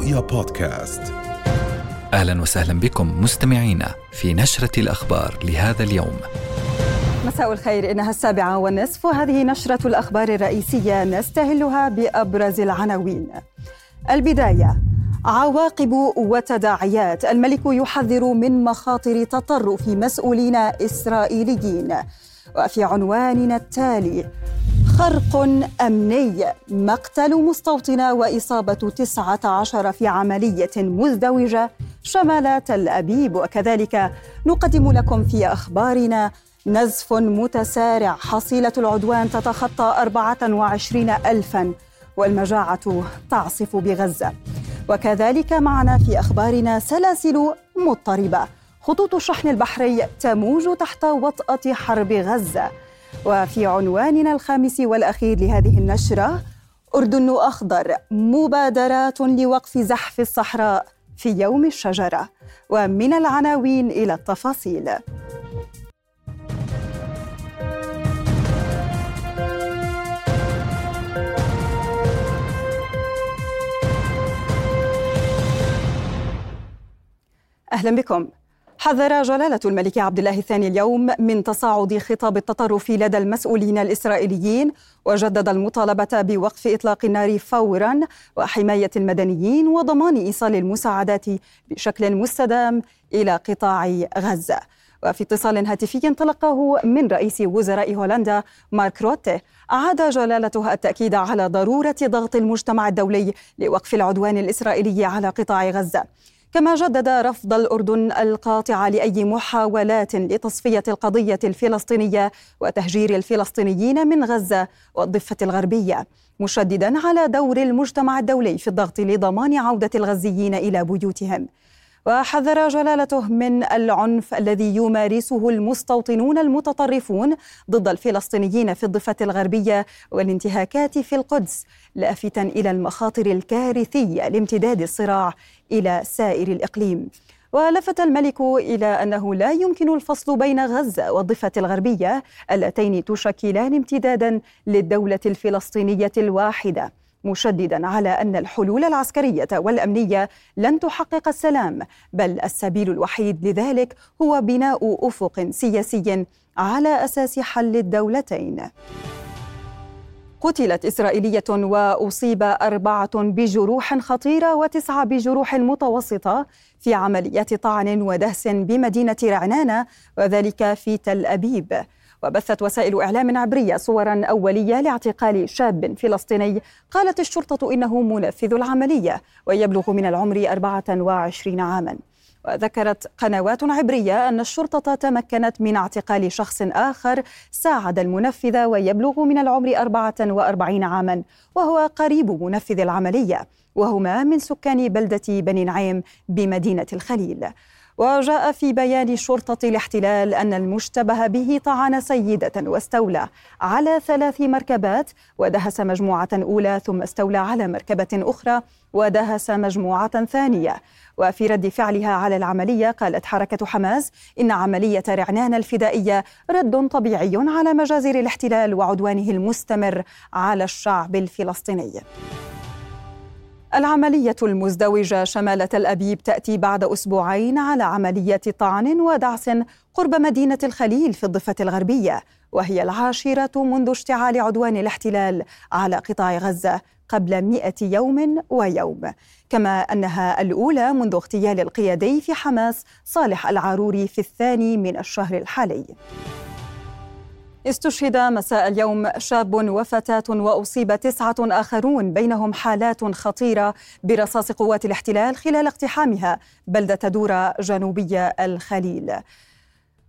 رؤيا بودكاست أهلا وسهلا بكم مستمعينا في نشرة الأخبار لهذا اليوم. مساء الخير إنها السابعة والنصف وهذه نشرة الأخبار الرئيسية نستهلها بأبرز العناوين. البداية عواقب وتداعيات الملك يحذر من مخاطر تطرف مسؤولين إسرائيليين وفي عنواننا التالي خرق أمني. مقتل مستوطنة وإصابة تسعة عشر في عملية مزدوجة. شمال تل أبيب. وكذلك نقدم لكم في أخبارنا نزف متسارع. حصيلة العدوان تتخطى أربعة وعشرين ألفاً والمجاعة تعصف بغزة. وكذلك معنا في أخبارنا سلاسل مضطربة. خطوط الشحن البحري تموج تحت وطأة حرب غزة. وفي عنواننا الخامس والأخير لهذه النشرة أردن أخضر مبادرات لوقف زحف الصحراء في يوم الشجرة. ومن العناوين إلى التفاصيل. أهلا بكم. حذر جلالة الملك عبد الله الثاني اليوم من تصاعد خطاب التطرف لدى المسؤولين الإسرائيليين وجدد المطالبة بوقف إطلاق النار فورا وحماية المدنيين وضمان إيصال المساعدات بشكل مستدام إلى قطاع غزة. وفي اتصال هاتفي تلقاه من رئيس وزراء هولندا مارك روتي أعاد جلالته التأكيد على ضرورة ضغط المجتمع الدولي لوقف العدوان الإسرائيلي على قطاع غزة. كما جدد رفض الأردن القاطع لأي محاولات لتصفية القضية الفلسطينية وتهجير الفلسطينيين من غزة والضفة الغربية مشددا على دور المجتمع الدولي في الضغط لضمان عودة الغزيين إلى بيوتهم. وحذر جلالته من العنف الذي يمارسه المستوطنون المتطرفون ضد الفلسطينيين في الضفة الغربية والانتهاكات في القدس لافتا إلى المخاطر الكارثية لامتداد الصراع إلى سائر الإقليم. ولفت الملك إلى أنه لا يمكن الفصل بين غزة والضفة الغربية اللتين تشكلان امتدادا للدولة الفلسطينية الواحدة مشددا على أن الحلول العسكرية والأمنية لن تحقق السلام بل السبيل الوحيد لذلك هو بناء أفق سياسي على أساس حل الدولتين. قتلت إسرائيلية وأصيب أربعة بجروح خطيرة وتسعة بجروح متوسطة في عمليات طعن ودهس بمدينة رعنانة وذلك في تل أبيب. وبثت وسائل إعلام عبرية صورا أولية لاعتقال شاب فلسطيني. قالت الشرطة إنه منفذ العملية ويبلغ من العمر 24 عاماً. وذكرت قنوات عبرية أن الشرطة تمكنت من اعتقال شخص آخر ساعد المنفذ ويبلغ من العمر 44 عاما وهو قريب منفذ العملية وهما من سكان بلدة بني نعيم بمدينة الخليل. وجاء في بيان شرطة الاحتلال أن المشتبه به طعن سيدة واستولى على ثلاث مركبات ودهس مجموعة أولى ثم استولى على مركبة أخرى ودهس مجموعة ثانية. وفي رد فعلها على العملية قالت حركة حماس إن عملية رعنان الفدائية رد طبيعي على مجازر الاحتلال وعدوانه المستمر على الشعب الفلسطيني. العملية المزدوجة شمال تل أبيب تأتي بعد أسبوعين على عملية طعن ودعس قرب مدينة الخليل في الضفة الغربية وهي العاشرة منذ اشتعال عدوان الاحتلال على قطاع غزة قبل مئة يوم ويوم. كما أنها الأولى منذ اغتيال القيادي في حماس صالح العاروري في الثاني من الشهر الحالي. استشهد مساء اليوم شاب وفتاة وأصيب تسعة آخرون بينهم حالات خطيرة برصاص قوات الاحتلال خلال اقتحامها بلدة دورة جنوبية الخليل.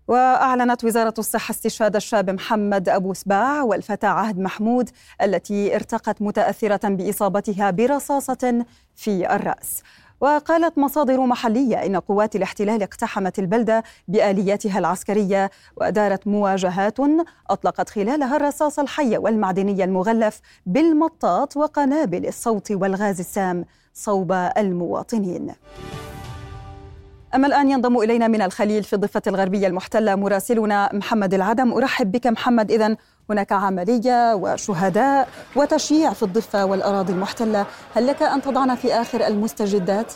وأعلنت وزارة الصحة استشهاد الشاب محمد أبو سباع والفتاة عهد محمود التي ارتقت متأثرة بإصابتها برصاصة في الرأس. وقالت مصادر محلية إن قوات الاحتلال اقتحمت البلدة بآلياتها العسكرية وأدارت مواجهات أطلقت خلالها الرصاص الحي والمعدني المغلف بالمطاط وقنابل الصوت والغاز السام صوب المواطنين. أما الآن ينضم إلينا من الخليل في الضفة الغربية المحتلة مراسلنا محمد العدم. أرحب بك محمد. إذا هناك عملية وشهداء وتشييع في الضفة والأراضي المحتلة. هل لك أن تضعنا في آخر المستجدات؟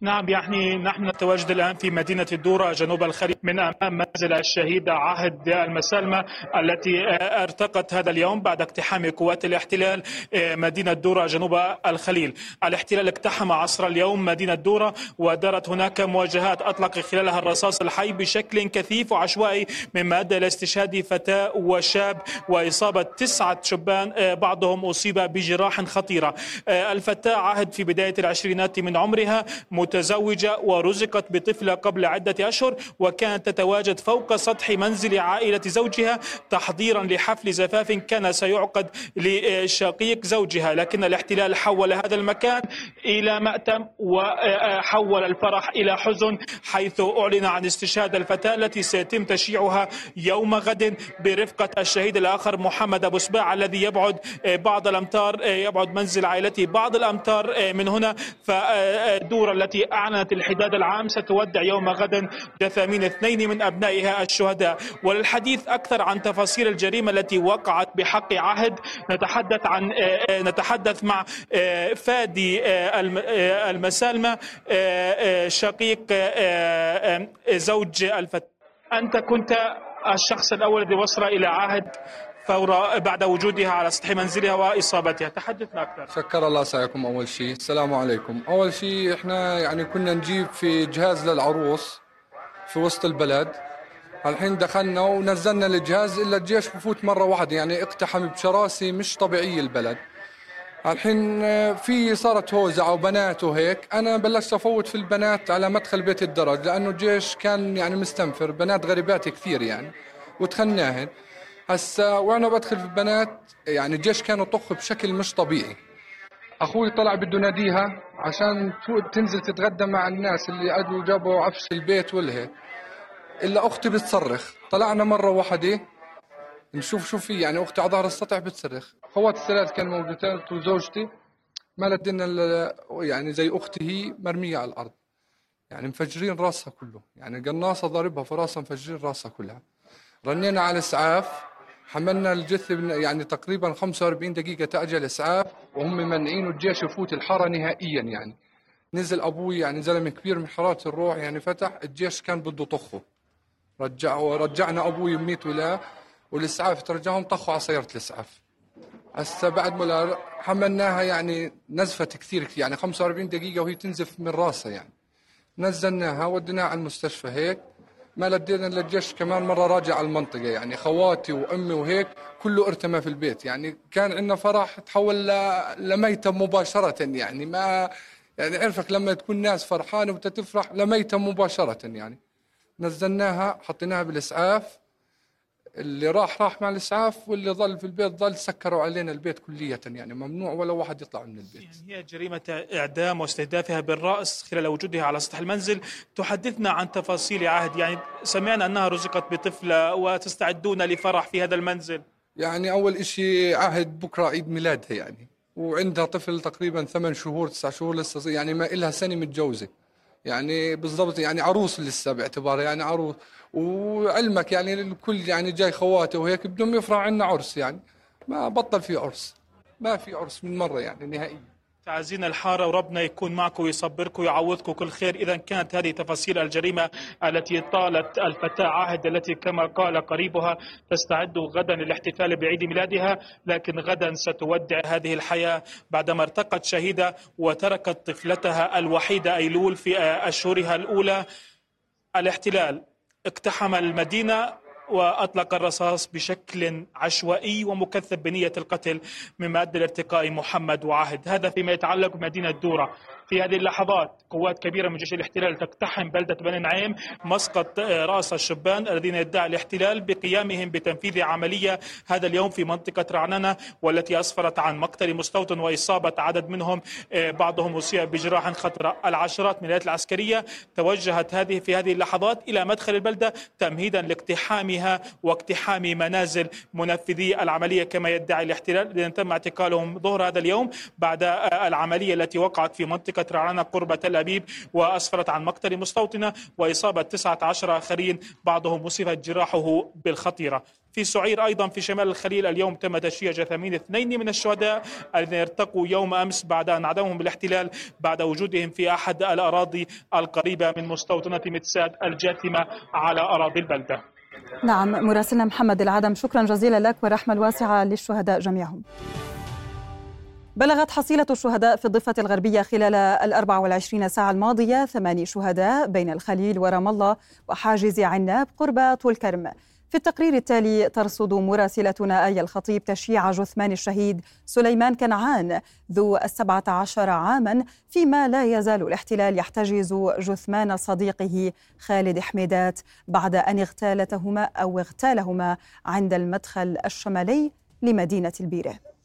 نعم يعني نحن نتواجد الآن في مدينة الدورة جنوب الخليج من أمام منزل الشهيدة عهد المسالمة التي ارتقت هذا اليوم بعد اقتحام قوات الاحتلال مدينة دورة جنوب الخليل. الاحتلال اقتحم عصر اليوم مدينة دورة ودارت هناك مواجهات أطلق خلالها الرصاص الحي بشكل كثيف وعشوائي مما أدى إلى استشهاد فتاة وشاب وإصابة تسعة شبان بعضهم أصيب بجراح خطيرة. الفتاة عهد في بداية العشرينات من عمرها متزوجة ورزقت بطفلة قبل عدة أشهر وكانت تتواجد فوق سطح منزل عائلة زوجها تحضيرا لحفل زفاف كان سيعقد لشقيق زوجها. لكن الاحتلال حول هذا المكان إلى مأتم وحول الفرح إلى حزن حيث أعلن عن استشهاد الفتاة التي سيتم تشييعها يوم غد برفقة الشهيد الآخر محمد أبو سباع الذي يبعد بعض الأمتار يبعد منزل عائلته بعض الأمتار من هنا فدور التي التي أعلنت الحداد العام ستودع يوم غد جثامين اثنين من أبنائها الشهداء. وللحديث أكثر عن تفاصيل الجريمة التي وقعت بحق عهد نتحدث عن نتحدث مع فادي المسالمة شقيق زوج الفتاة أنت كنت الشخص الأول الذي وصل إلى عهد؟ فور بعد وجودها على سطح منزلها وإصابتها. تحدثنا أكثر. شكر الله سعيكم أول شيء. السلام عليكم. أول شيء إحنا يعني كنا نجيب في جهاز للعروس في وسط البلد. الحين دخلنا ونزلنا الجهاز إلا الجيش بفوت مرة واحدة. يعني اقتحم بشراسه مش طبيعيه البلد. الحين في صارت هوزع وبنات وهيك. أنا بلشت أفوت في البنات على مدخل بيت الدرج لأنه الجيش كان يعني مستنفر. بنات غريبات كثير يعني. وتخناهن. هسا وأنا بدخل في البنات يعني الجيش كانوا طخ بشكل مش طبيعي. أخوي طلع بده ناديها عشان تنزل تتغدى مع الناس اللي اجوا جابوا عفش البيت والهيك إلا أختي بتصرخ. طلعنا مرة واحدة نشوف شو في يعني أختي على ظهر السطح بتصرخ. خوات الثلاث كانوا موجودين وزوجتي. ما لدينا يعني زي أختي هي مرمية على الأرض. يعني مفجرين راسها كله. يعني قناصة ضاربها في راسها مفجرين راسها كلها. رنينا على الاسعاف حملنا الجثة يعني تقريبا 45 دقيقة تأجل إسعاف وهم منعين الجيش يفوت الحارة نهائيا يعني. نزل أبوي يعني زلمة كبير من حرارة الروح يعني فتح الجيش كان بده طخه. رجع ورجعنا أبوي وميت ولا والإسعاف ترجعهم طخوا على سيارة الإسعاف. هسه بعد ما حملناها يعني نزفت كثير يعني 45 دقيقة وهي تنزف من راسها يعني. نزلناها وديناها على المستشفى هيك. ما لدينا للجيش كمان مرة راجع على المنطقة. يعني خواتي وأمي وهيك كله ارتمى في البيت. يعني كان عندنا فرح تحول لميتم مباشرة. يعني ما يعني عرفك لما تكون ناس فرحانة وتتفرح لميتم مباشرة. يعني نزلناها حطيناها بالإسعاف. اللي راح راح مع الإسعاف واللي ظل في البيت ظل سكروا علينا البيت كلية يعني. ممنوع ولا واحد يطلع من البيت. يعني هي جريمة إعدام واستهدافها بالرأس خلال وجودها على سطح المنزل. تحدثنا عن تفاصيل عهد. يعني سمعنا أنها رزقت بطفلة وتستعدون لفرح في هذا المنزل. يعني أول إشي عهد بكرة عيد ميلادها يعني. وعندها طفل تقريبا ثمان شهور تسع شهور لسه يعني ما إلها سنة متجوزة. يعني بالضبط يعني عروس لسه باعتبارها يعني عروس. وعلمك يعني الكل يعني جاي خواته وهيك بدهم يفرح عنا عرس يعني. ما بطل في عرس. ما في عرس من مرة يعني نهائيا. تعزينا الحارة وربنا يكون معكم ويصبركم ويعوضكم كل خير. إذا كانت هذه تفاصيل الجريمة التي طالت الفتاة عهد التي كما قال قريبها تستعد غدا للاحتفال بعيد ميلادها لكن غدا ستودع هذه الحياة بعدما ارتقت شهيدة وتركت طفلتها الوحيدة أيلول في أشهرها الأولى. الاحتلال اقتحم المدينة وأطلق الرصاص بشكل عشوائي ومكثف بنية القتل مما أدى لارتقاء محمد وعهد. هذا فيما يتعلق بمدينة دورة في هذه اللحظات قوات كبيرة من جيش الاحتلال تقتحم بلدة بني نعيم مسقط رأس الشبان الذين يدعي الاحتلال بقيامهم بتنفيذ عملية هذا اليوم في منطقة رعننة والتي أسفرت عن مقتل مستوطن وإصابة عدد منهم. بعضهم أصيب بجراح خطرة العشرات من الآلات العسكرية توجهت هذه في هذه اللحظات إلى مدخل البلدة تمهيدا لاقتحامها اقتحامها واقتحام منازل منفذي العملية كما يدعي الاحتلال. الذين تم اعتقالهم ظهر هذا اليوم بعد العملية التي وقعت في منطقة رعانة قرب تل أبيب وأسفرت عن مقتل مستوطنة وإصابة 19 آخرين بعضهم وصفت جراحه بالخطيرة. في سعير أيضا في شمال الخليل اليوم تم تشييع جثامين اثنين من الشهداء الذين ارتقوا يوم أمس بعد أن عدمهم بالاحتلال بعد وجودهم في أحد الأراضي القريبة من مستوطنة متساد الجاثمة على أراضي البلدة. نعم مراسلنا محمد العدم شكرا جزيلا لك والرحمة الواسعة للشهداء جميعهم. بلغت حصيلة الشهداء في الضفة الغربية خلال ال 24 ساعة الماضية ثماني شهداء بين الخليل ورام الله وحاجز عناب قرب طول كرم. في التقرير التالي ترصد مراسلتنا آية الخطيب تشييع جثمان الشهيد سليمان كنعان ذو السبعة عشر عاما فيما لا يزال الاحتلال يحتجز جثمان صديقه خالد حميدات بعد أن اغتالتهما أو اغتالهما عند المدخل الشمالي لمدينة البيرة.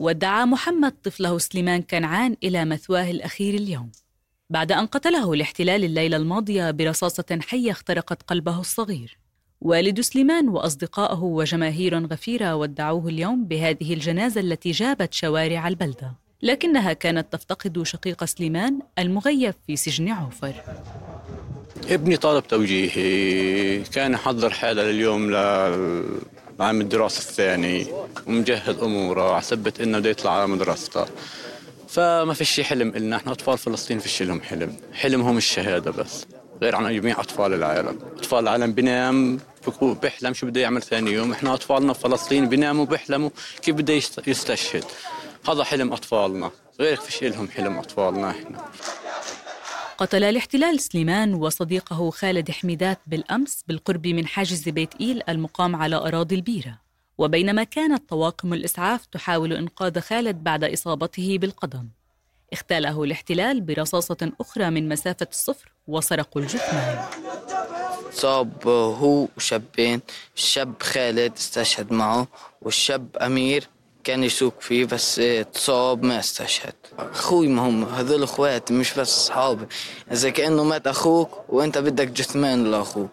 ودعا محمد طفله سليمان كنعان إلى مثواه الأخير اليوم. بعد أن قتله الاحتلال الليلة الماضية برصاصة حية اخترقت قلبه الصغير. والد سليمان واصدقائه وجماهير غفيرة ودعوه اليوم بهذه الجنازة التي جابت شوارع البلدة. لكنها كانت تفتقد شقيق سليمان المغيب في سجن عوفر. ابني طالب توجيهي كان يحضر حاله لليوم لعام الدراسة الثاني ومجهز أموره عسبت إنه بده يطلع على مدرسته. فما في شيء حلم إلنا. إحنا أطفال فلسطين في لهم حلم. حلمهم الشهادة بس. غير عن جميع أطفال العالم. أطفال العالم بنام بيحلم شو بده يعمل ثاني يوم. إحنا أطفالنا في فلسطين بيناموا بيحلموا كيف بده يستشهد؟ هذا حلم أطفالنا. غير فيش لهم حلم أطفالنا إحنا. قتل الاحتلال سليمان وصديقه خالد حميدات بالأمس بالقرب من حاجز بيت إيل المقام على أراضي البيرة. وبينما كانت طواقم الإسعاف تحاول إنقاذ خالد بعد إصابته بالقدم. اغتاله الاحتلال برصاصة أخرى من مسافة الصفر وسرقوا الجثمان. صاب هو وشابين الشاب خالد استشهد معه والشاب أمير كان يسوق فيه بس اتصاب ما استشهد. أخوي ما هم هذول اخواتي مش بس اصحابي إذا كأنه مات أخوك وأنت بدك جثمان لأخوك.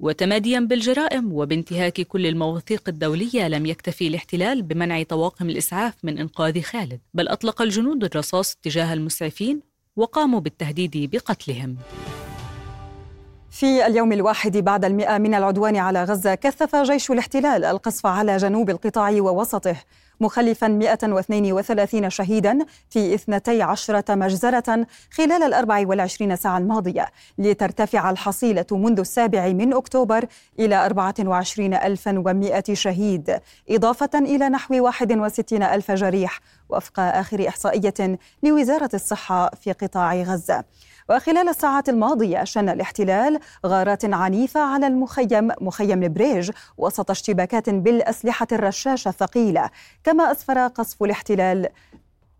وتماديا بالجرائم وبانتهاك كل المواثيق الدولية لم يكتفي الاحتلال بمنع طواقم الإسعاف من إنقاذ خالد بل أطلق الجنود الرصاص تجاه المسعفين وقاموا بالتهديد بقتلهم. في اليوم الواحد بعد المئة من العدوان على غزة كثف جيش الاحتلال القصف على جنوب القطاع ووسطه مخلفا 132 شهيدا في 12 مجزرة خلال ال 24 ساعة الماضية. لترتفع الحصيلة منذ السابع من أكتوبر إلى 24100 شهيد إضافة إلى نحو 61 ألف جريح وفق آخر إحصائية لوزارة الصحة في قطاع غزة. وخلال الساعات الماضية شن الاحتلال غارات عنيفة على المخيم مخيم البريج وسط اشتباكات بالأسلحة الرشاشة الثقيلة. كما أسفر قصف الاحتلال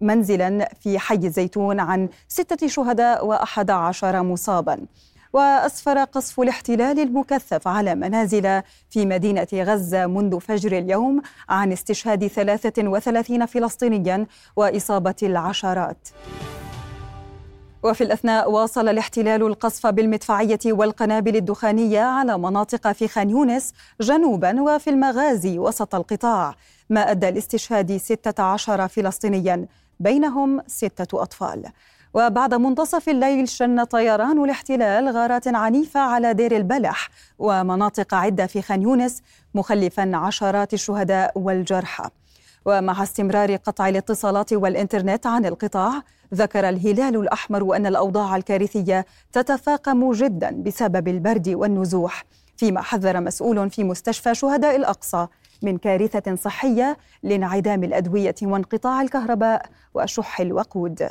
منزلا في حي الزيتون عن ستة شهداء وأحد عشر مصابا. وأسفر قصف الاحتلال المكثف على منازل في مدينة غزة منذ فجر اليوم عن استشهاد 33 فلسطينيا وإصابة العشرات. وفي الأثناء واصل الاحتلال القصف بالمدفعية والقنابل الدخانية على مناطق في خان يونس جنوبا وفي المغازي وسط القطاع ما أدى لاستشهاد 16 فلسطينيا بينهم ستة أطفال. وبعد منتصف الليل شن طيران الاحتلال غارات عنيفة على دير البلح ومناطق عدة في خان يونس مخلفا عشرات الشهداء والجرحى. ومع استمرار قطع الاتصالات والإنترنت عن القطاع ذكر الهلال الأحمر أن الأوضاع الكارثية تتفاقم جدا بسبب البرد والنزوح فيما حذر مسؤول في مستشفى شهداء الأقصى من كارثة صحية لانعدام الأدوية وانقطاع الكهرباء وشح الوقود.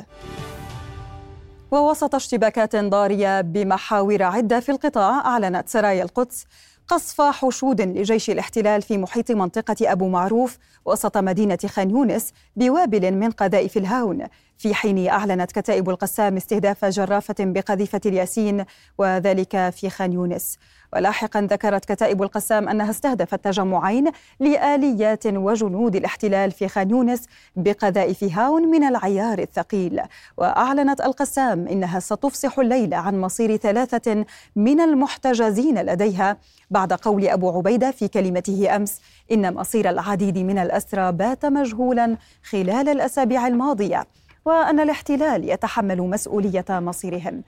ووسط اشتباكات ضارية بمحاور عدة في القطاع أعلنت سرايا القدس قصف حشود لجيش الاحتلال في محيط منطقة أبو معروف وسط مدينة خان يونس بوابل من قذائف الهاون في حين أعلنت كتائب القسام استهداف جرافة بقذيفة الياسين وذلك في خان يونس. ولاحقا ذكرت كتائب القسام أنها استهدفت تجمعين لآليات وجنود الاحتلال في خان يونس بقذائف هاون من العيار الثقيل. وأعلنت القسام إنها ستفصح الليلة عن مصير ثلاثة من المحتجزين لديها بعد قول أبو عبيدة في كلمته أمس إن مصير العديد من الأسرى بات مجهولا خلال الأسابيع الماضية. وأن الاحتلال يتحمل مسؤولية مصيرهم.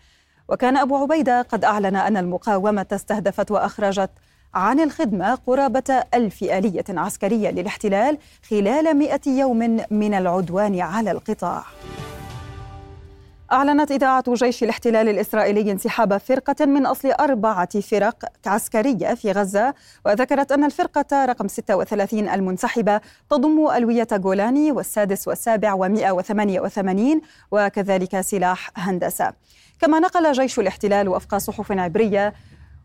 وكان أبو عبيدة قد أعلن أن المقاومة استهدفت وأخرجت عن الخدمة قرابة ألف آلية عسكرية للاحتلال خلال مئة يوم من العدوان على القطاع. أعلنت إذاعة جيش الاحتلال الإسرائيلي انسحاب فرقة من أصل أربعة فرق عسكرية في غزة وذكرت أن الفرقة رقم 36 المنسحبة تضم ألوية جولاني والسادس والسابع و188 وكذلك سلاح هندسة. كما نقل جيش الاحتلال وفق صحف عبرية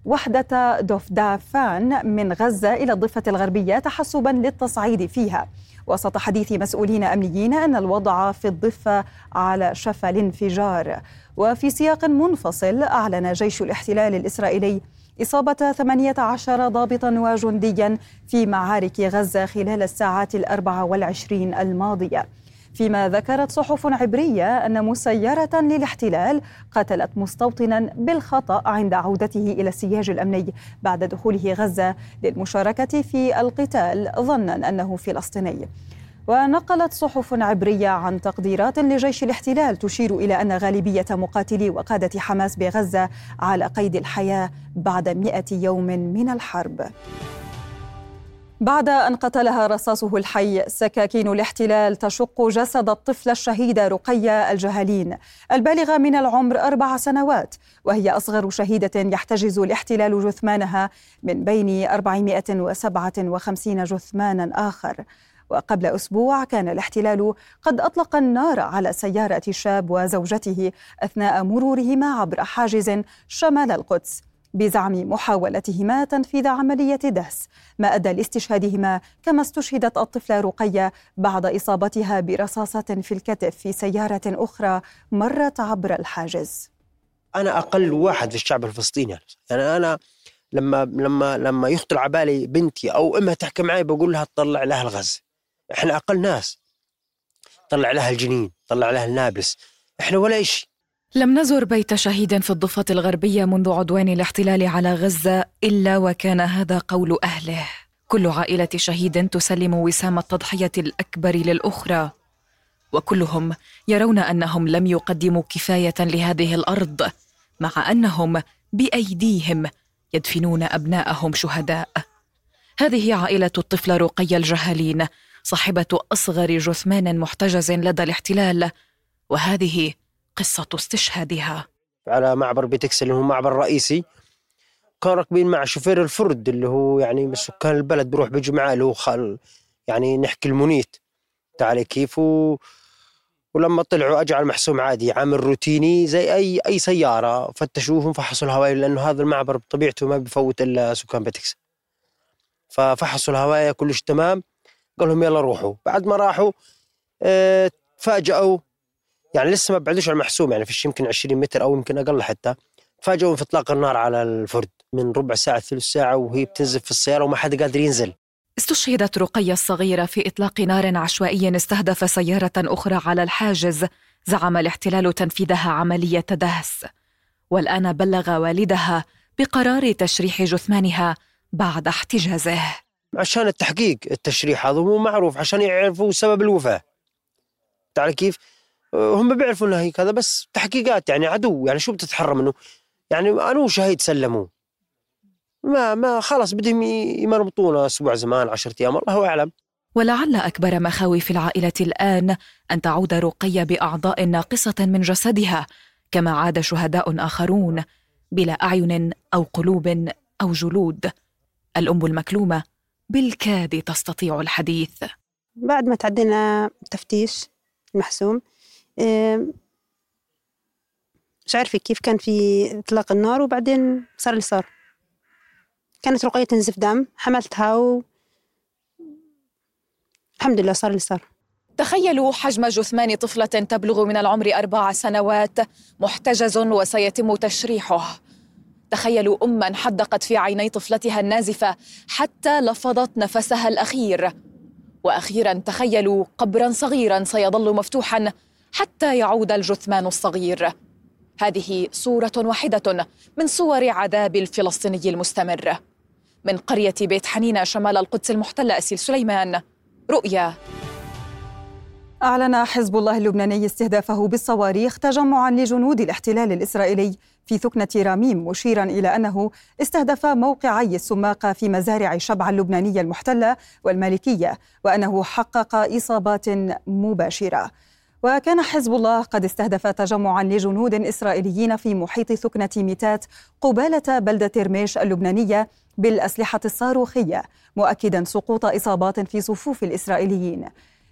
وحدة دفدافان من غزة إلى الضفة الغربية تحسبا للتصعيد فيها. وسط حديث مسؤولين أمنيين أن الوضع في الضفة على شفا الانفجار وفي سياق منفصل أعلن جيش الاحتلال الإسرائيلي إصابة 18 ضابطا وجنديا في معارك غزة خلال الساعات الأربع والعشرين الماضية. فيما ذكرت صحف عبرية أن مسيرة للاحتلال قتلت مستوطنا بالخطأ عند عودته إلى السياج الأمني بعد دخوله غزة للمشاركة في القتال ظنا أنه فلسطيني. ونقلت صحف عبرية عن تقديرات لجيش الاحتلال تشير إلى أن غالبية مقاتلي وقادة حماس بغزة على قيد الحياة بعد مئة يوم من الحرب. بعد أن قتلها رصاصه الحي سكاكين الاحتلال تشق جسد الطفل الشهيدة رقية الجهالين. البالغة من العمر أربع سنوات وهي أصغر شهيدة يحتجز الاحتلال جثمانها من بين 457 جثمانا آخر. وقبل أسبوع كان الاحتلال قد أطلق النار على سيارة شاب وزوجته أثناء مرورهما عبر حاجز شمال القدس. بزعم محاولتهما تنفيذ عملية دهس. ما أدى لاستشهادهما كما استشهدت الطفلة رقية بعد إصابتها برصاصة في الكتف في سيارة أخرى مرت عبر الحاجز. أنا أقل واحد في الشعب الفلسطيني. يعني أنا لما لما لما يخطر على بالي بنتي أو أمها تحكي معي بقول لها تطلع لها الغز إحنا أقل ناس. طلع لها الجنين طلع لها النابلس. إحنا ولا شيء. لم نزر بيت شهيد في الضفة الغربية منذ عدوان الاحتلال على غزة إلا وكان هذا قول أهله. كل عائلة شهيد تسلم وسام التضحية الأكبر للأخرى. وكلهم يرون أنهم لم يقدموا كفاية لهذه الأرض مع أنهم بأيديهم يدفنون أبناءهم شهداء. هذه عائلة الطفلة رقية الجهالين صاحبة أصغر جثمان محتجز لدى الاحتلال وهذه قصة استشهادها. على معبر بيت إكسا اللي هو معبر رئيسي. كانوا راكبين مع شوفير الفورد اللي هو يعني من سكان البلد بروح بيجي معاه اللي هو خال يعني نحكي المنيت. تعالي كيف؟ و... ولما طلعوا اجى على المحسوم عادي عامل روتيني زي اي أي سيارة. فتشوهم فحصوا الهوايا لأنه هذا المعبر بطبيعته ما بفوت إلا سكان بيت إكسا ففحصوا الهوايه كلش تمام. قال لهم يلا روحوا. بعد ما راحوا آه تفاجئوا يعني لسه ما بعدوش على المحسوم يعني فيش يمكن 20 متر أو يمكن أقل حتى. تفاجئوا في إطلاق النار على الفرد من ربع ساعة ثلث ساعة وهي بتنزف في السيارة وما حد قادر ينزل. استشهدت رقية الصغيرة في إطلاق نار عشوائي استهدف سيارة أخرى على الحاجز. زعم الاحتلال تنفيذها عملية دهس. والآن بلغ والدها بقرار تشريح جثمانها بعد احتجازه. عشان التحقيق التشريح هذا مو معروف عشان يعرفوا سبب الوفاة. تعرف كيف؟ هم بيعرفوا انها هيك هذا بس تحقيقات يعني عدو يعني شو بتتحرى منه يعني أنا وشهيد سلموا ما ما خلاص بدهم يمرمطونا أسبوع زمان عشرة أيام الله أعلم. ولعل أكبر مخاوف العائلة الآن أن تعود رقيه بأعضاء ناقصة من جسدها كما عاد شهداء آخرون بلا أعين أو قلوب أو جلود. الأم المكلومة بالكاد تستطيع الحديث. بعد ما تعدينا تفتيش المحسوم مش عارفة كيف كان في إطلاق النار وبعدين صار اللي صار. كانت رقية تنزف دم حملتها و الحمد لله صار اللي صار. تخيلوا حجم جثمان طفلة تبلغ من العمر أربع سنوات محتجز وسيتم تشريحه. تخيلوا أما حدقت في عيني طفلتها النازفة حتى لفظت نفسها الأخير. وأخيرا تخيلوا قبرا صغيرا سيظل مفتوحا حتى يعود الجثمان الصغير. هذه صورة واحدة من صور عذاب الفلسطيني المستمر. من قرية بيت حنينة شمال القدس المحتلة أسيل سليمان رؤيا. أعلن حزب الله اللبناني استهدافه بالصواريخ تجمعا لجنود الاحتلال الإسرائيلي. في ثكنة راميم مشيرا إلى أنه استهدف موقعي السماقة في مزارع شبع اللبنانية المحتلة والمالكية وأنه حقق إصابات مباشرة. وكان حزب الله قد استهدف تجمعا لجنود إسرائيليين في محيط ثكنة ميتات قبالة بلدة رميش اللبنانية بالأسلحة الصاروخية مؤكدا سقوط إصابات في صفوف الإسرائيليين.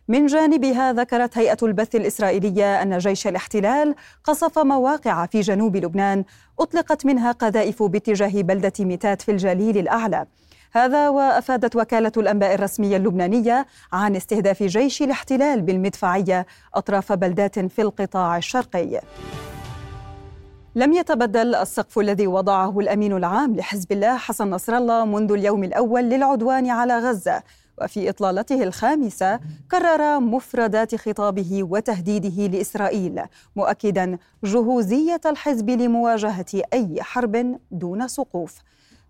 من جانبها ذكرت هيئة البث الإسرائيلية أن جيش الاحتلال قصف مواقع في جنوب لبنان أطلقت منها قذائف باتجاه بلدة ميتات في الجليل الأعلى. هذا وأفادت وكالة الأنباء الرسمية اللبنانية عن استهداف جيش الاحتلال بالمدفعية أطراف بلدات في القطاع الشرقي. لم يتبدل السقف الذي وضعه الأمين العام لحزب الله حسن نصر الله منذ اليوم الأول للعدوان على غزة وفي إطلالته الخامسة كرر مفردات خطابه وتهديده لإسرائيل مؤكدا جهوزية الحزب لمواجهة أي حرب دون سقوف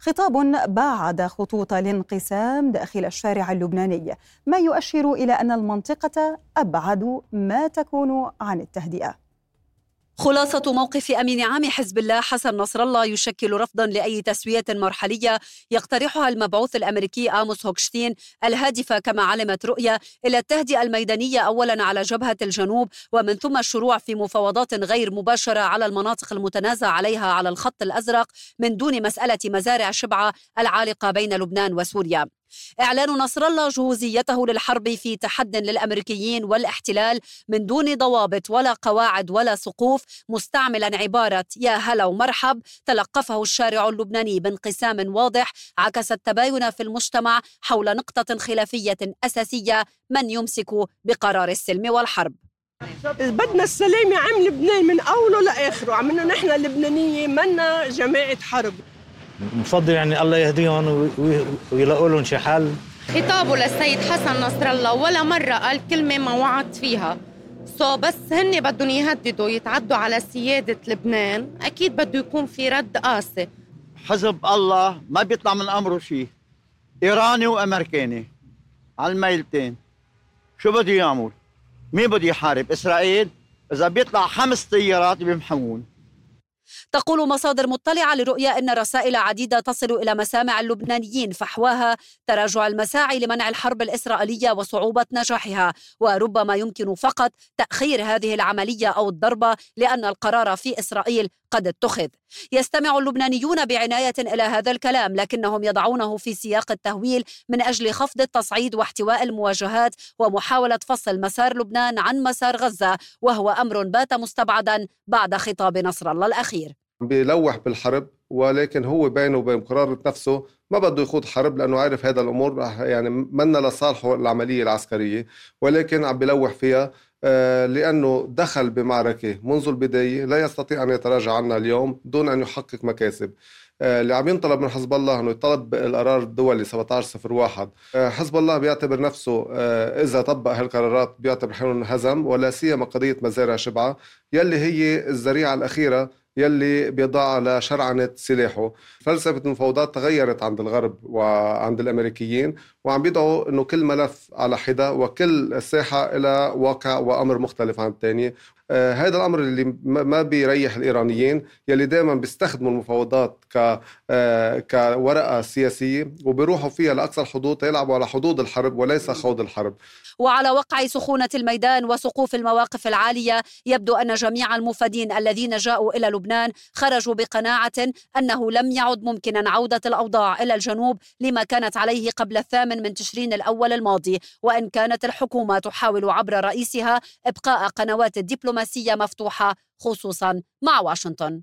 خطاب باعد خطوط الانقسام داخل الشارع اللبناني ما يؤشر إلى أن المنطقة أبعد ما تكون عن التهدئة. خلاصة موقف أمين عام حزب الله حسن نصر الله يشكل رفضا لأي تسوية مرحلية يقترحها المبعوث الأمريكي آموس هوكشتين الهادفة كما علمت رؤية إلى التهدئة الميدانية أولا على جبهة الجنوب ومن ثم الشروع في مفاوضات غير مباشرة على المناطق المتنازع عليها على الخط الأزرق من دون مسألة مزارع شبعة العالقة بين لبنان وسوريا. إعلان نصر الله جهوزيته للحرب في تحد للأمريكيين والاحتلال من دون ضوابط ولا قواعد ولا سقوف مستعملا عبارة يا هلا ومرحب تلقفه الشارع اللبناني بانقسام واضح عكس التباين في المجتمع حول نقطة خلافية أساسية من يمسك بقرار السلم والحرب. بدنا السلام يا عم لبنان من أوله لآخره عملنا نحن اللبنانيه منا جماعة حرب. بفضل يعني الله يهديهم ويلاقوا لهم شي حل. خطابه للسيد حسن نصر الله ولا مرة قال كلمة ما وعد فيها. سو بس هن بدهم يهددوا يتعدوا على سيادة لبنان. أكيد بده يكون في رد قاسي. حزب الله ما بيطلع من أمره شيء إيراني وأمريكاني. على الميلتين. شو بده يعمل؟ مين بده يحارب؟ إسرائيل؟ إذا بيطلع خمس طيارات بيمحون. تقول مصادر مطلعة لرؤية أن رسائل عديدة تصل إلى مسامع اللبنانيين فحواها تراجع المساعي لمنع الحرب الإسرائيلية وصعوبة نجاحها. وربما يمكن فقط تأخير هذه العملية أو الضربة لأن القرار في إسرائيل قد اتخذ. يستمع اللبنانيون بعناية إلى هذا الكلام لكنهم يضعونه في سياق التهويل من أجل خفض التصعيد واحتواء المواجهات ومحاولة فصل مسار لبنان عن مسار غزة وهو أمر بات مستبعدا بعد خطاب نصر الله الأخير. بيلوح بالحرب ولكن هو بينه وبين قرارة نفسه ما بده يخوض حرب لأنه عارف هذا الأمور يعني منا لصالحه العملية العسكرية ولكن عم بيلوح فيها. لأنه دخل بمعركة منذ البداية لا يستطيع أن يتراجع عنها اليوم دون أن يحقق مكاسب. آه، اللي عم ينطلب من حزب الله إنه يطلب القرار الدولي 1701 آه، حزب الله بيعتبر نفسه إذا طبق هالقرارات بيعتبر حاله انهزم ولا سيما قضية مزارع شبعة يلي هي الذريعة الأخيرة يلي بيضع لشرعنة سلاحه. فلسفة المفاوضات تغيرت عند الغرب وعند الأمريكيين وعم بيدعوا أنه كل ملف على حدة وكل ساحة إلى واقع وأمر مختلف عن الثاني آه هذا الأمر اللي ما بيريح الإيرانيين يلي دائما بيستخدموا المفاوضات كورقة سياسية وبيروحوا فيها لاقصى الحدود يلعبوا على حدود الحرب وليس خوض الحرب. وعلى وقع سخونة الميدان وسقوف المواقف العالية يبدو أن جميع المفادين الذين جاءوا إلى لبنان خرجوا بقناعة أنه لم يعد ممكنا عودة الأوضاع إلى الجنوب لما كانت عليه قبل الثامن من تشرين الأول الماضي. وإن كانت الحكومة تحاول عبر رئيسها إبقاء قنوات الدبلوماسية مفتوحة خصوصا مع واشنطن.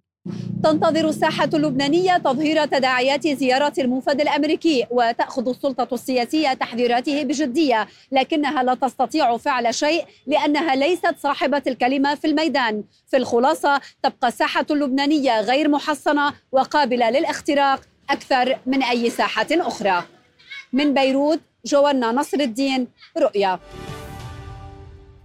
تنتظر الساحة اللبنانية تظهير تداعيات زيارة المنفذ الأمريكي وتأخذ السلطة السياسية تحذيراته بجدية لكنها لا تستطيع فعل شيء لأنها ليست صاحبة الكلمة في الميدان. في الخلاصة تبقى الساحة اللبنانية غير محصنة وقابلة للاختراق أكثر من أي ساحة أخرى. من بيروت جوانا نصر الدين رؤيا.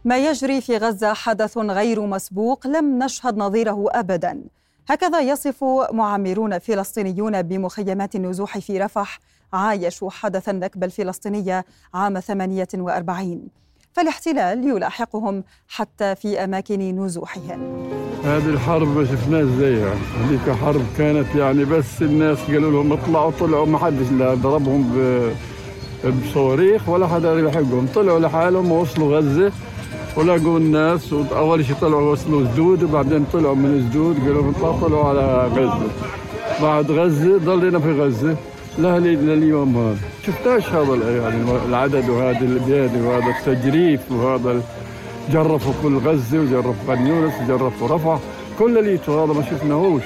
ما يجري في غزة حدث غير مسبوق لم نشهد نظيره أبداً. هكذا يصف معمرون فلسطينيون بمخيمات النزوح في رفح عايشوا حدث النكبة الفلسطينية عام 48 فالاحتلال يلاحقهم حتى في أماكن نزوحهم. هذه الحرب ما شفناش زيها هذيك حرب كانت يعني بس الناس قالوا لهم اطلعوا طلعوا ما حدش لا ضربهم بصواريخ ولا حدا يلحقهم. طلعوا لحالهم ووصلوا غزة. ولقوا الناس اول شيء طلعوا وصلوا سدود وبعدين طلعوا من سدود قالوا نطلع طلعوا على غزة. بعد غزة ضلينا في غزة لهلي لليوم هذا. شفتاش هذا يعني العدد وهذا البيادي وهذا التجريف وهذا جرفوا كل غزة وجرفوا خان يونس وجرفوا رفح كل اللي هذا ما شفناهوش.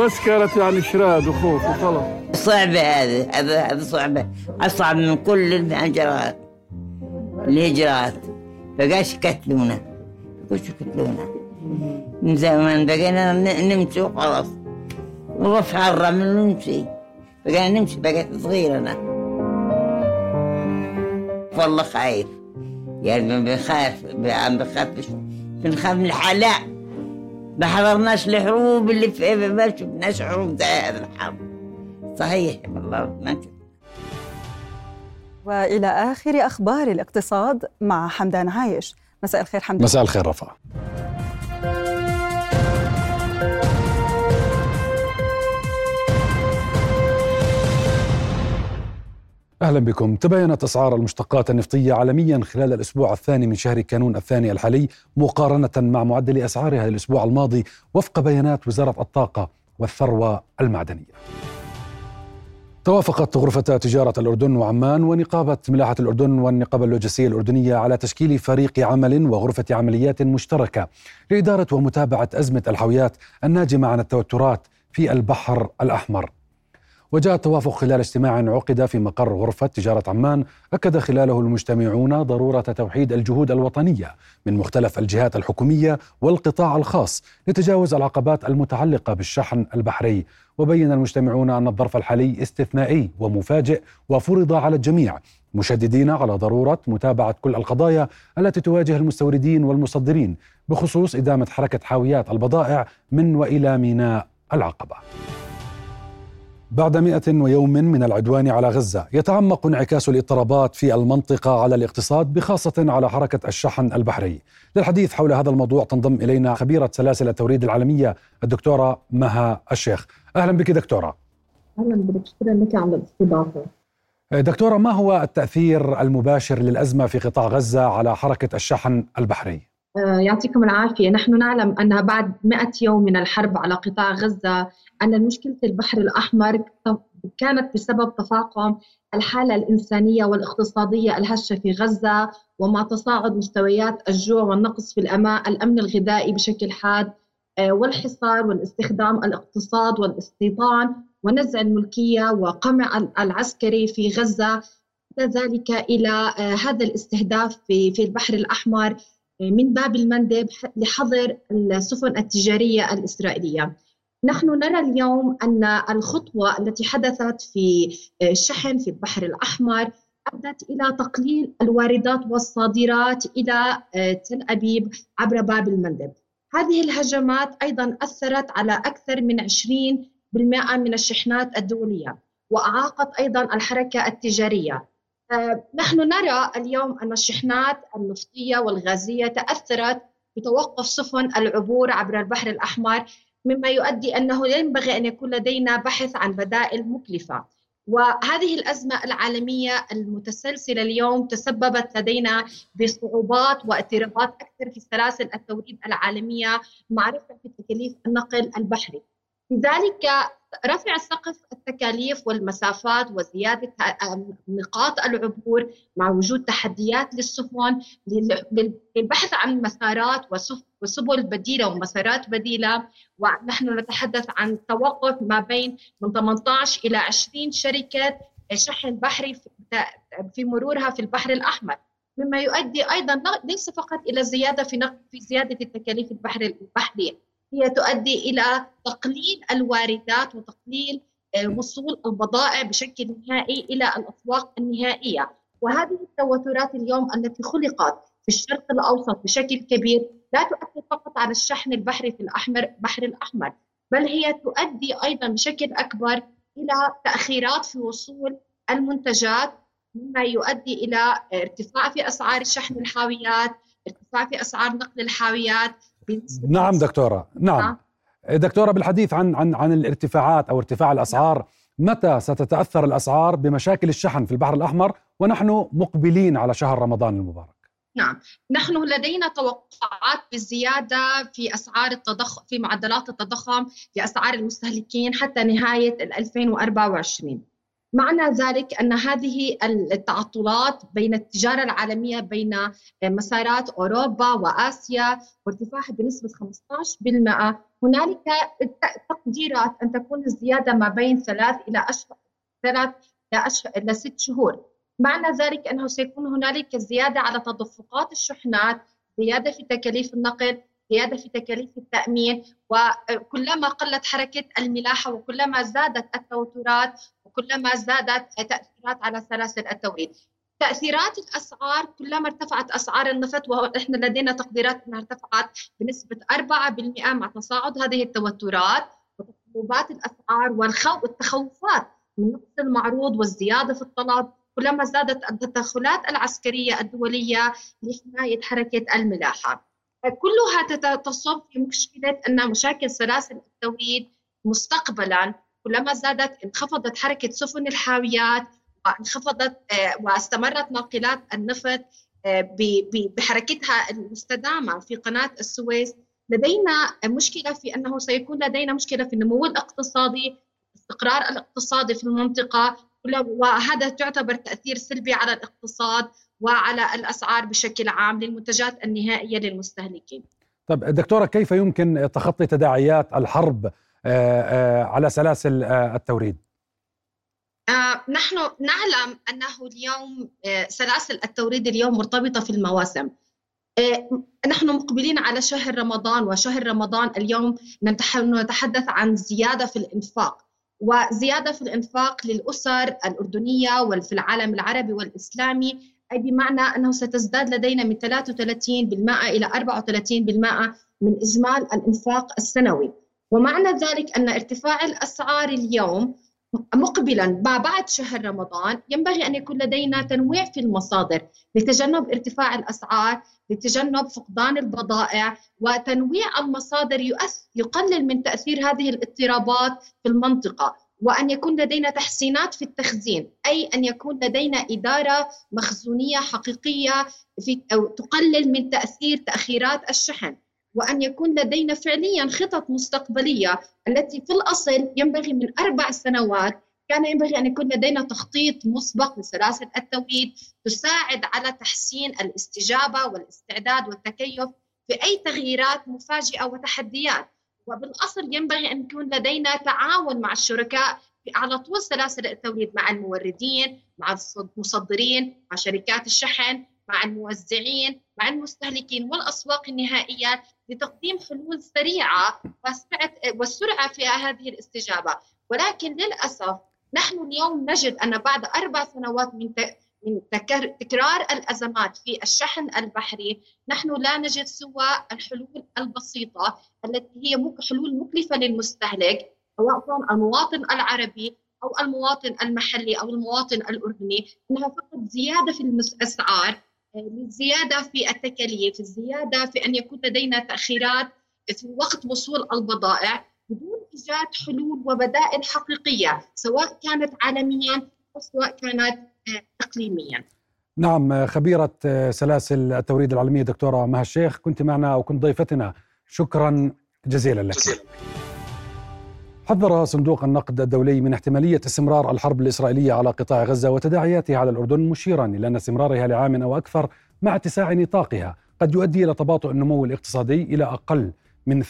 بس كانت يعني شراد وخوف وخلاص صعبة هذه هذا صعبة. أصعب من كل الهجرات. الهجرات. بقاش يقتلونا بقاش يقتلونا من زمان بقينا نمشي وخلاص. ورفع الرمل ونمشي. بقينا نمشي بقيت صغيرة أنا. والله خايف. يعني بخاف عم بخافش. بنخاف من الحلاق. ما حضرناش الحروب اللي في ما شفناش حروب الحرب. صحيح والله ما شفنا وإلى آخر أخبار الاقتصاد مع حمدان عايش. مساء الخير حمدان. مساء الخير رفا أهلا بكم. تباينت أسعار المشتقات النفطية عالميا خلال الأسبوع الثاني من شهر كانون الثاني الحالي مقارنة مع معدل أسعارها الأسبوع الماضي وفق بيانات وزارة الطاقة والثروة المعدنية. توافقت غرفتا تجارة الأردن وعمان ونقابة ملاحة الأردن والنقابة اللوجستية الأردنية على تشكيل فريق عمل وغرفة عمليات مشتركة لإدارة ومتابعة أزمة الحاويات الناجمة عن التوترات في البحر الأحمر. وجاء التوافق خلال اجتماع عقد في مقر غرفة تجارة عمان. أكد خلاله المجتمعون ضرورة توحيد الجهود الوطنية من مختلف الجهات الحكومية والقطاع الخاص لتجاوز العقبات المتعلقة بالشحن البحري. وبين المجتمعون أن الظرف الحالي استثنائي ومفاجئ وفرض على الجميع. مشددين على ضرورة متابعة كل القضايا التي تواجه المستوردين والمصدرين بخصوص إدامة حركة حاويات البضائع من وإلى ميناء العقبة. بعد مئة ويوم من العدوان على غزة يتعمق انعكاس الاضطرابات في المنطقة على الاقتصاد بخاصة على حركة الشحن البحري. للحديث حول هذا الموضوع تنضم إلينا خبيرة سلاسل التوريد العالمية الدكتورة مها الشيخ. أهلا بك دكتورة. أهلا بك. شكرا لك على الاستضافة. دكتورة ما هو التأثير المباشر للأزمة في قطاع غزة على حركة الشحن البحري؟ آه، يعطيكم العافية. نحن نعلم أن بعد 100 يوم من الحرب على قطاع غزة أن مشكلة البحر الأحمر كانت بسبب تفاقم الحالة الإنسانية والاقتصادية الهشة في غزة ومع تصاعد مستويات الجوع والنقص في الأمن الغذائي بشكل حاد آه، والحصار والاستخدام الاقتصاد والاستيطان ونزع الملكية وقمع العسكري في غزة. ذلك إلى آه، هذا الاستهداف في في البحر الأحمر. من باب المندب لحظر السفن التجارية الإسرائيلية. نحن نرى اليوم أن الخطوة التي حدثت في الشحن في البحر الأحمر أدت إلى تقليل الواردات والصادرات إلى تل أبيب عبر باب المندب. هذه الهجمات أيضا أثرت على أكثر من 20% من الشحنات الدولية وأعاقت أيضا الحركة التجارية. آه، نحن نرى اليوم أن الشحنات النفطية والغازية تأثرت بتوقف سفن العبور عبر البحر الأحمر مما يؤدي أنه ينبغي أن يكون لدينا بحث عن بدائل مكلفة. وهذه الأزمة العالمية المتسلسلة اليوم تسببت لدينا بصعوبات واضطرابات أكثر في سلاسل التوريد العالمية مع رفع في تكاليف النقل البحري. لذلك رفع سقف التكاليف والمسافات وزيادة نقاط العبور مع وجود تحديات للسفن للبحث عن مسارات وسبل بديلة ومسارات بديلة. ونحن نتحدث عن توقف ما بين من 18 إلى 20 شركة شحن بحري في مرورها في البحر الأحمر. مما يؤدي أيضا ليس فقط إلى زيادة في في زيادة التكاليف البحر البحرية. هي تؤدي إلى تقليل الواردات وتقليل آه، وصول البضائع بشكل نهائي إلى الأسواق النهائية. وهذه التوترات اليوم التي خلقت في الشرق الأوسط بشكل كبير لا تؤثر فقط على الشحن البحري في الأحمر بحر الأحمر بل هي تؤدي أيضا بشكل أكبر إلى تأخيرات في وصول المنتجات مما يؤدي إلى ارتفاع في أسعار الشحن الحاويات ارتفاع في أسعار نقل الحاويات نعم دكتورة. نعم. دكتورة بالحديث عن عن عن الارتفاعات أو ارتفاع الأسعار متى ستتأثر الأسعار بمشاكل الشحن في البحر الأحمر؟ ونحن مقبلين على شهر رمضان المبارك. نعم. نحن لدينا توقعات بالزيادة في أسعار التضخم في معدلات التضخم في أسعار المستهلكين حتى نهاية 2024 معنى ذلك أن هذه التعطلات بين التجارة العالمية بين مسارات أوروبا وآسيا وارتفاعها بنسبة 15% هنالك تقديرات أن تكون الزيادة ما بين ثلاث إلى اشهر ثلاث إلى اشهر إلى ست شهور. معنى ذلك أنه سيكون هنالك زيادة على تدفقات الشحنات زيادة في تكاليف النقل زيادة في تكاليف التأمين وكلما قلت حركة الملاحة وكلما زادت التوترات وكلما زادت تأثيرات على سلاسل التوريد. تأثيرات الأسعار كلما ارتفعت أسعار النفط وإحنا لدينا تقديرات إنها ارتفعت بنسبة 4% مع تصاعد هذه التوترات وتقلبات الأسعار والتخوفات من نقص المعروض والزيادة في الطلب كلما زادت التدخلات العسكرية الدولية لحماية حركة الملاحة. كلها تصب في مشكلة أن مشاكل سلاسل التوريد مستقبلا كلما زادت انخفضت حركة سفن الحاويات وانخفضت آه، واستمرت ناقلات النفط آه، بحركتها المستدامة في قناة السويس لدينا مشكلة في أنه سيكون لدينا مشكلة في النمو الاقتصادي الاستقرار الاقتصادي في المنطقة وهذا تعتبر تأثير سلبي على الاقتصاد وعلى الأسعار بشكل عام للمنتجات النهائية للمستهلكين. طيب دكتورة كيف يمكن تخطي تداعيات الحرب آه، آه، على سلاسل آه، التوريد؟ نحن نعلم أنه اليوم سلاسل التوريد اليوم مرتبطة في المواسم. نحن مقبلين على شهر رمضان وشهر رمضان اليوم نتحدث عن زيادة في الإنفاق وزيادة في الإنفاق للأسر الأردنية وفي العالم العربي والإسلامي أي بمعنى أنه ستزداد لدينا من 33% إلى 34% من إجمال الإنفاق السنوي ومعنى ذلك أن ارتفاع الأسعار اليوم مقبلا ما بعد شهر رمضان ينبغي أن يكون لدينا تنويع في المصادر لتجنب ارتفاع الأسعار، لتجنب فقدان البضائع وتنويع المصادر يقلل من تأثير هذه الاضطرابات في المنطقة، وأن يكون لدينا تحسينات في التخزين أي أن يكون لدينا إدارة مخزونية حقيقية في أو تقلل من تأثير تأخيرات الشحن. وأن يكون لدينا فعليا خطط مستقبلية التي في الأصل ينبغي من أربع سنوات. كان ينبغي أن يكون لدينا تخطيط مسبق لسلاسل التوريد تساعد على تحسين الاستجابة والاستعداد والتكيف في أي تغييرات مفاجئة وتحديات. وبالأصل ينبغي أن يكون لدينا تعاون مع الشركاء على طول سلاسل التوريد مع الموردين مع المصدرين مع شركات الشحن مع الموزعين مع المستهلكين والأسواق النهائيه لتقديم حلول سريعة والسرعة في هذه الاستجابة. ولكن للأسف نحن اليوم نجد أن بعد أربع سنوات من من تكرار الأزمات في الشحن البحري نحن لا نجد سوى الحلول البسيطة التي هي حلول مكلفة للمستهلك سواء المواطن العربي أو المواطن المحلي أو المواطن الأردني إنها فقط زيادة في الأسعار الزياده في التكاليف الزياده في أن يكون لدينا تأخيرات في وقت وصول البضائع بدون إيجاد حلول وبدائل حقيقية سواء كانت عالميا أو سواء كانت اقليميا. نعم خبيرة سلاسل التوريد العالمية دكتورة مها الشيخ كنت معنا وكنت ضيفتنا. شكرا جزيلا لك. جزيلا. حذر صندوق النقد الدولي من احتمالية استمرار الحرب الإسرائيلية على قطاع غزة وتداعياتها على الأردن مشيرا إلى أن استمرارها لعام أو أكثر مع اتساع نطاقها قد يؤدي إلى تباطؤ النمو الاقتصادي إلى أقل من 2%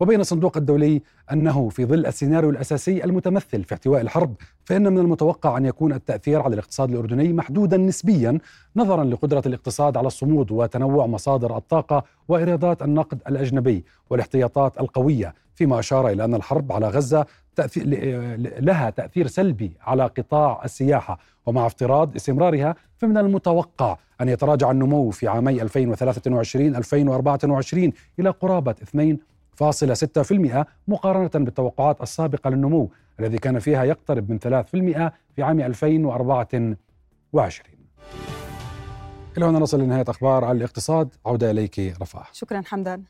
وبين الصندوق الدولي أنه في ظل السيناريو الأساسي المتمثل في احتواء الحرب فإن من المتوقع أن يكون التأثير على الاقتصاد الأردني محدودا نسبيا نظرا لقدرة الاقتصاد على الصمود وتنوع مصادر الطاقة وإيرادات النقد الأجنبي والاحتياطات القوية فيما أشار إلى أن الحرب على غزة تأثير لها تأثير سلبي على قطاع السياحة ومع افتراض استمرارها فمن المتوقع أن يتراجع النمو في عامي 2023 2024 إلى قرابة 2 0.6% مقارنة بالتوقعات السابقة للنمو الذي كان فيها يقترب من 3% في عام 2024 إلى هنا نصل لنهاية أخبار على الاقتصاد. عودة إليك رفاح. شكرا حمدان.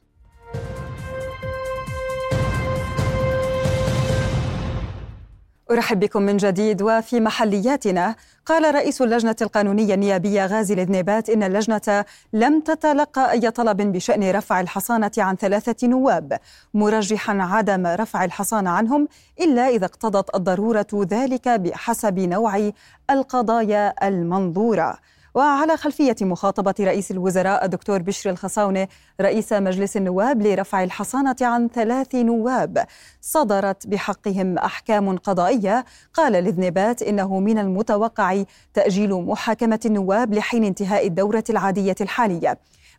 أرحب بكم من جديد وفي محلياتنا. قال رئيس اللجنة القانونية النيابية غازي الذنيبات إن اللجنة لم تتلقى أي طلب بشأن رفع الحصانة عن ثلاثة نواب مرجحا عدم رفع الحصانة عنهم إلا إذا اقتضت الضرورة ذلك بحسب نوع القضايا المنظورة. وعلى خلفية مخاطبة رئيس الوزراء الدكتور بشر الخصاونة رئيس مجلس النواب لرفع الحصانة عن ثلاث نواب. صدرت بحقهم أحكام قضائية. قال لذنبات إنه من المتوقع تأجيل محاكمة النواب لحين انتهاء الدورة العادية الحالية.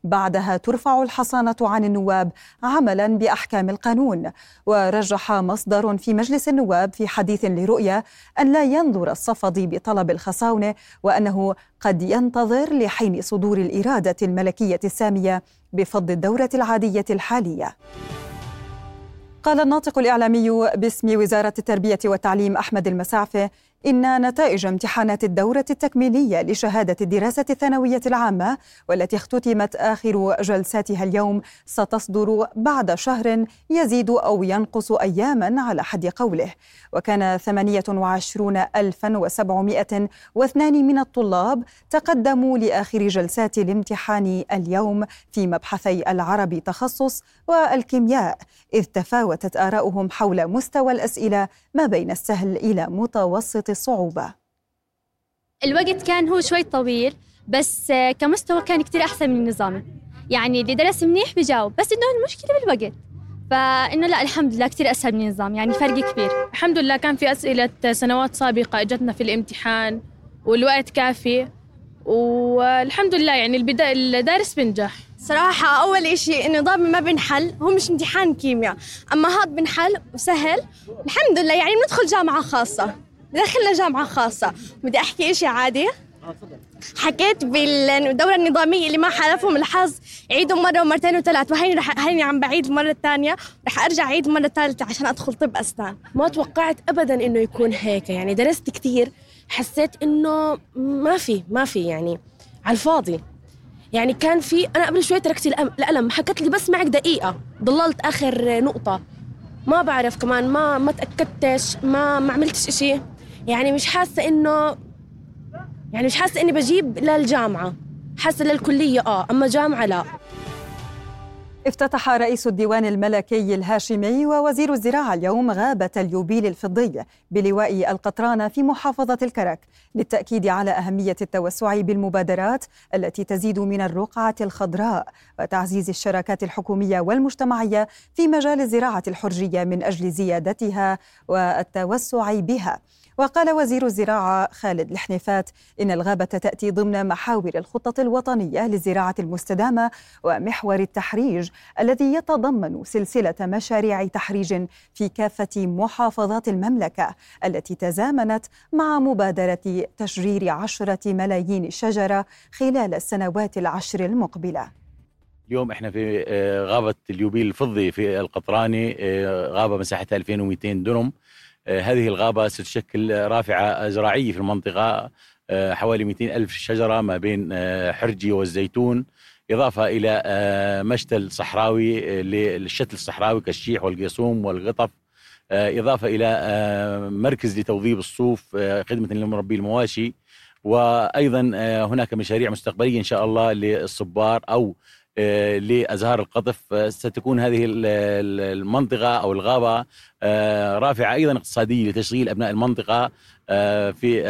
بعدها ترفع الحصانة عن النواب عملا بأحكام القانون. ورجح مصدر في مجلس النواب في حديث لرؤية أن لا ينظر الصفدي بطلب الخصاونة وأنه قد ينتظر لحين صدور الإرادة الملكية السامية بفض الدورة العادية الحالية. قال الناطق الإعلامي باسم وزارة التربية والتعليم أحمد المسعفة إن نتائج امتحانات الدورة التكميلية لشهادة الدراسة الثانوية العامة والتي اختتمت آخر جلساتها اليوم ستصدر بعد شهر يزيد أو ينقص أياما على حد قوله. وكان 28702 من الطلاب تقدموا لآخر جلسات الامتحان اليوم في مبحثي العربي تخصص والكيمياء إذ تفاوتت آراؤهم حول مستوى الأسئلة ما بين السهل إلى متوسط الصعوبة. الوقت كان هو شوي طويل بس كمستوى كان كتير أحسن من النظامي يعني اللي درس منيح بجاوب بس إنه المشكلة بالوقت. فإنه لا الحمد لله كتير أسهل من النظام يعني فرق كبير. الحمد لله كان في أسئلة سنوات سابقة إجتنا في الامتحان والوقت كافي والحمد لله يعني البدا الدارس بنجح. صراحة أول إشي النظام ما بنحل هو مش امتحان كيمياء. أما هاد بنحل وسهل الحمد لله يعني بندخل جامعة خاصة. دخلنا جامعة خاصة. بدي أحكي إشي عادي؟ حكيت بالدورة النظامية اللي ما حالفهم الحظ عيدوا مرة ومرتين وثلاث وهيني رح هيني عم بعيد المرة الثانية رح أرجع أعيد المرة الثالثة عشان أدخل طب أسنان. ما توقعت أبدا إنه يكون هيك يعني درست كثير حسيت إنه ما في ما في يعني على الفاضي. يعني كان في أنا قبل شوي تركت القلم حكت لي بس معك دقيقة ضللت آخر نقطة. ما بعرف كمان ما ما تأكدتش ما ما عملتش إشي. يعني مش حاسة إنه يعني مش حاسة إني بجيب للجامعة. حاسة للكلية آه أما جامعة لا. افتتح رئيس الديوان الملكي الهاشمي ووزير الزراعة اليوم غابة اليوبيل الفضي بلواء القطران في محافظة الكرك للتأكيد على أهمية التوسع بالمبادرات التي تزيد من الرقعة الخضراء وتعزيز الشراكات الحكومية والمجتمعية في مجال الزراعة الحرجية من أجل زيادتها والتوسع بها. وقال وزير الزراعة خالد الحنيفات إن الغابة تأتي ضمن محاور الخطة الوطنية للزراعة المستدامة ومحور التحريج الذي يتضمن سلسلة مشاريع تحريج في كافة محافظات المملكة التي تزامنت مع مبادرة تشجير عشرة ملايين شجرة خلال السنوات العشر المقبلة. اليوم إحنا في آه، غابة اليوبيل الفضي في القطراني آه، غابة مساحتها 2200 دنم آه، هذه الغابة ستشكل رافعة زراعية في المنطقة آه، حوالي 200 ألف شجرة ما بين آه، حرجي والزيتون إضافة إلى مشتل صحراوي للشتل الصحراوي كالشيح والقيصوم والقطف إضافة إلى مركز لتوظيف الصوف خدمة لمربي المواشي وأيضا هناك مشاريع مستقبلية إن شاء الله للصبار أو آه، لأزهار القطف آه، ستكون هذه المنطقة أو الغابة آه، رافعة أيضا اقتصادية لتشغيل أبناء المنطقة في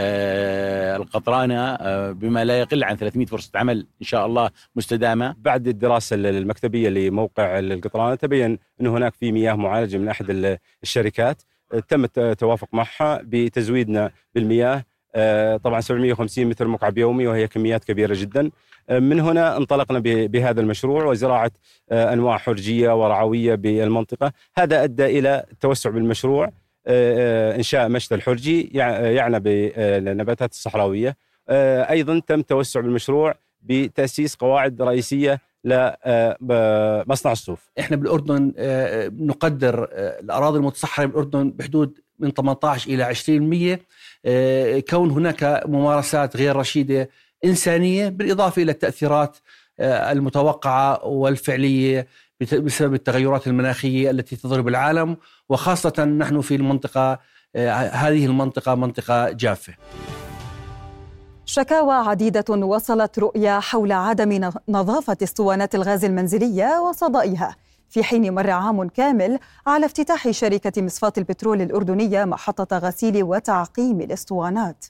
القطرانة بما لا يقل عن 300 فرصة عمل إن شاء الله مستدامة. بعد الدراسة المكتبية لموقع القطرانة تبين انه هناك في مياه معالجة من أحد الشركات تم التوافق معها بتزويدنا بالمياه طبعا 750 متر مكعب يومي وهي كميات كبيرة جدا. من هنا انطلقنا بهذا المشروع وزراعة آه، أنواع حرجية ورعوية بالمنطقة. هذا أدى إلى التوسع بالمشروع آه، آه، إنشاء مشتى الحرجي يعنى بالنباتات الصحراوية. أيضا تم توسع بالمشروع بتأسيس قواعد رئيسية لمصنع الصوف. إحنا بالأردن نقدر الأراضي المتصحره بالأردن بحدود من 18 إلى 20% كون هناك ممارسات غير رشيدة إنسانية بالإضافة إلى التأثيرات آه، المتوقعة والفعلية بسبب التغيرات المناخية التي تضرب العالم وخاصة نحن في المنطقة آه، هذه المنطقة منطقة جافة. شكاوى عديدة وصلت رؤيا حول عدم نظافة أسطوانات الغاز المنزلية وصدائها. في حين مر عام كامل على افتتاح شركة مصفاة البترول الأردنية محطة غسيل وتعقيم الأسطوانات.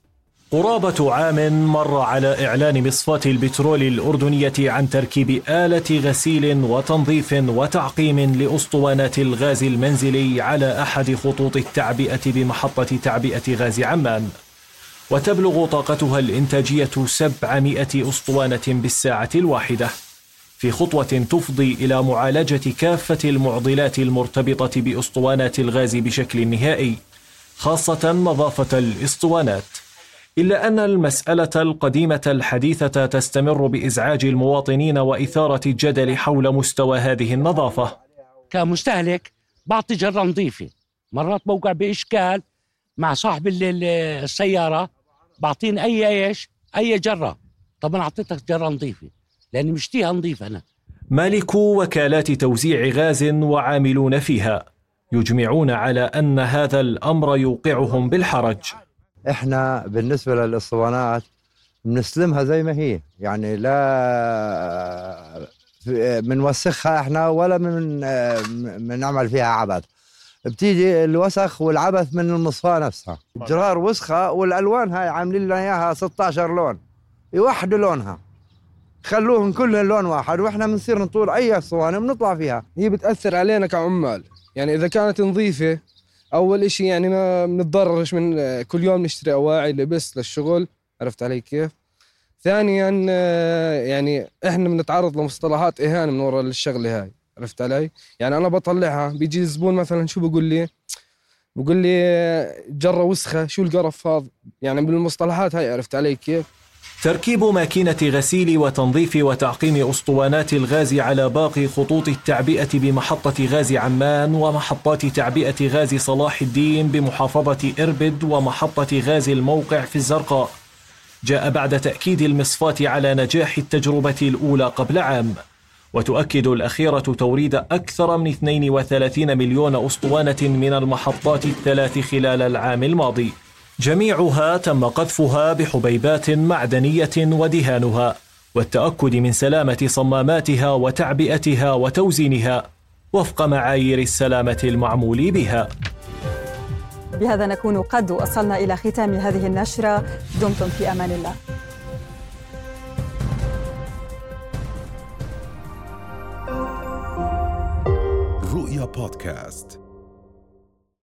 قرابة عام مر على إعلان مصفاة البترول الأردنية عن تركيب آلة غسيل وتنظيف وتعقيم لأسطوانات الغاز المنزلي على أحد خطوط التعبئة بمحطة تعبئة غاز عمان. وتبلغ طاقتها الإنتاجية 700 أسطوانة بالساعة الواحدة. في خطوة تفضي إلى معالجة كافة المعضلات المرتبطة بأسطوانات الغاز بشكل نهائي خاصة نظافة الأسطوانات. إلا أن المسألة القديمة الحديثة تستمر بإزعاج المواطنين وإثارة الجدل حول مستوى هذه النظافة. كمستهلك بعطي جرة نظيفة. مرات موقع بإشكال مع صاحب السيارة بعطيني أي إيش؟ أي جرة. طب أنا أعطيتك جرة نظيفة. لأني مشتيها نظيف أنا. مالكو وكالات توزيع غاز وعاملون فيها يجمعون على أن هذا الأمر يوقعهم بالحرج. إحنا بالنسبة للاسطوانات بنسلمها زي ما هي يعني لا بنوسخها إحنا ولا من بنعمل فيها عبث. بتيجي الوسخ والعبث من المصفاه نفسها. جرار وسخة والألوان هاي عاملين لنا إياها 16 لون يوحدوا لونها. خلوهم كلهم لون واحد وإحنا بنصير نطول أي اسطوانه بنطلع فيها. هي بتأثر علينا كعمال. يعني إذا كانت نظيفة أول إشي يعني ما بنتضررش من كل يوم نشتري أواعي لبس للشغل. عرفت علي كيف؟ ثانيا يعني إحنا بنتعرض لمصطلحات إهانة من وراء الشغلة هاي. عرفت علي؟ يعني أنا بطلعها. بيجي الزبون مثلا شو بقول لي؟ بقول لي جره وسخة شو القرف هذا؟ يعني بالمصطلحات هاي عرفت علي كيف؟ تركيب ماكينة غسيل وتنظيف وتعقيم أسطوانات الغاز على باقي خطوط التعبئة بمحطة غاز عمان ومحطات تعبئة غاز صلاح الدين بمحافظة إربد ومحطة غاز الموقع في الزرقاء. جاء بعد تأكيد المصفاة على نجاح التجربة الأولى قبل عام. وتؤكد الأخيرة توريد أكثر من 32 مليون أسطوانة من المحطات الثلاث خلال العام الماضي. جميعها تم قذفها بحبيبات معدنية ودهانها والتأكد من سلامة صماماتها وتعبئتها وتوزينها وفق معايير السلامة المعمول بها. بهذا نكون قد وصلنا إلى ختام هذه النشرة. دمتم في أمان الله. رؤيا بودكاست.